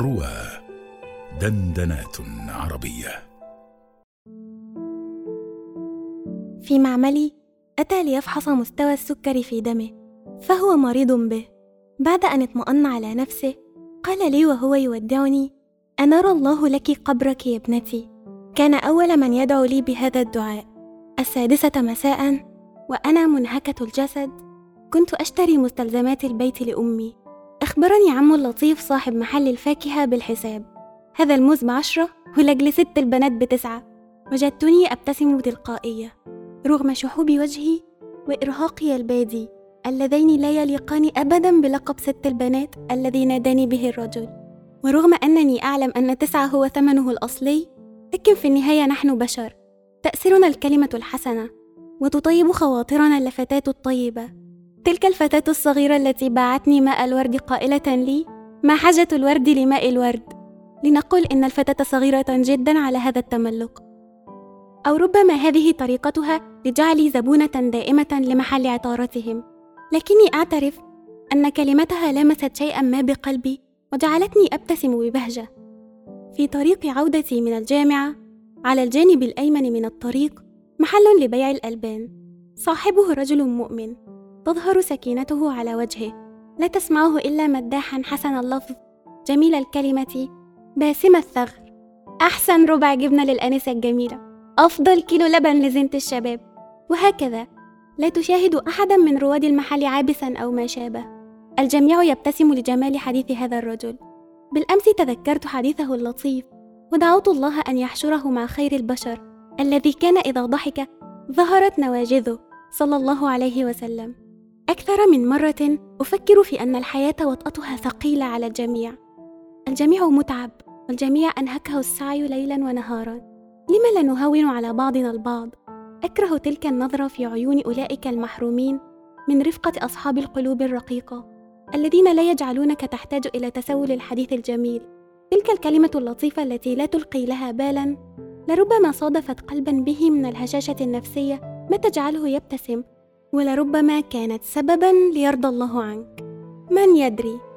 روى دندنات عربية. في معملي أتى ليفحص مستوى السكر في دمه فهو مريض به. بعد أن اطمأن على نفسه قال لي وهو يودعني أنرى الله لك قبرك يا ابنتي. كان أول من يدعو لي بهذا الدعاء. السادسة مساء وأنا منهكة الجسد. كنت أشتري مستلزمات البيت لأمي. أخبرني عم اللطيف صاحب محل الفاكهة بالحساب. هذا الموز بعشرة ولجل ست البنات بتسعة. وجدتني أبتسم تلقائية. رغم شحوب وجهي وإرهاقي البادي اللذين لا يليقان أبدا بلقب ست البنات الذي ناداني به الرجل. ورغم أنني أعلم أن تسعة هو ثمنه الأصلي لكن في النهاية نحن بشر. تأسرنا الكلمة الحسنة وتطيب خواطرنا اللفتات الطيبة. تلك الفتاة الصغيرة التي باعتني ماء الورد قائلة لي ما حاجة الورد لماء الورد؟ لنقل إن الفتاة صغيرة جدا على هذا التملق. أو ربما هذه طريقتها لجعلي زبونة دائمة لمحل عطارتهم. لكني أعترف أن كلمتها لمست شيئا ما بقلبي وجعلتني أبتسم ببهجة. في طريق عودتي من الجامعة على الجانب الأيمن من الطريق محل لبيع الألبان. صاحبه رجل مؤمن. تظهر سكينته على وجهه. لا تسمعه إلا مداحا حسن اللفظ. جميل الكلمة. باسم الثغر. أحسن ربع جبنة للأنسة الجميلة. أفضل كيلو لبن لزنت الشباب. وهكذا. لا تشاهد أحدا من رواد المحل عابسا أو ما شابه. الجميع يبتسم لجمال حديث هذا الرجل. بالأمس تذكرت حديثه اللطيف. ودعوت الله أن يحشره مع خير البشر. الذي كان إذا ضحك ظهرت نواجذه. صلى الله عليه وسلم. أكثر من مرة أفكر في أن الحياة وطأتها ثقيلة على الجميع. الجميع متعب والجميع أنهكه السعي ليلا ونهارا. لم لا نهون على بعضنا البعض؟ أكره تلك النظرة في عيون أولئك المحرومين من رفقة أصحاب القلوب الرقيقة الذين لا يجعلونك تحتاج إلى تسول الحديث الجميل. تلك الكلمة اللطيفة التي لا تلقي لها بالا لربما صادفت قلبا به من الهشاشة النفسية ما تجعله يبتسم ولربما كانت سببا ليرضى الله عنك. من يدري؟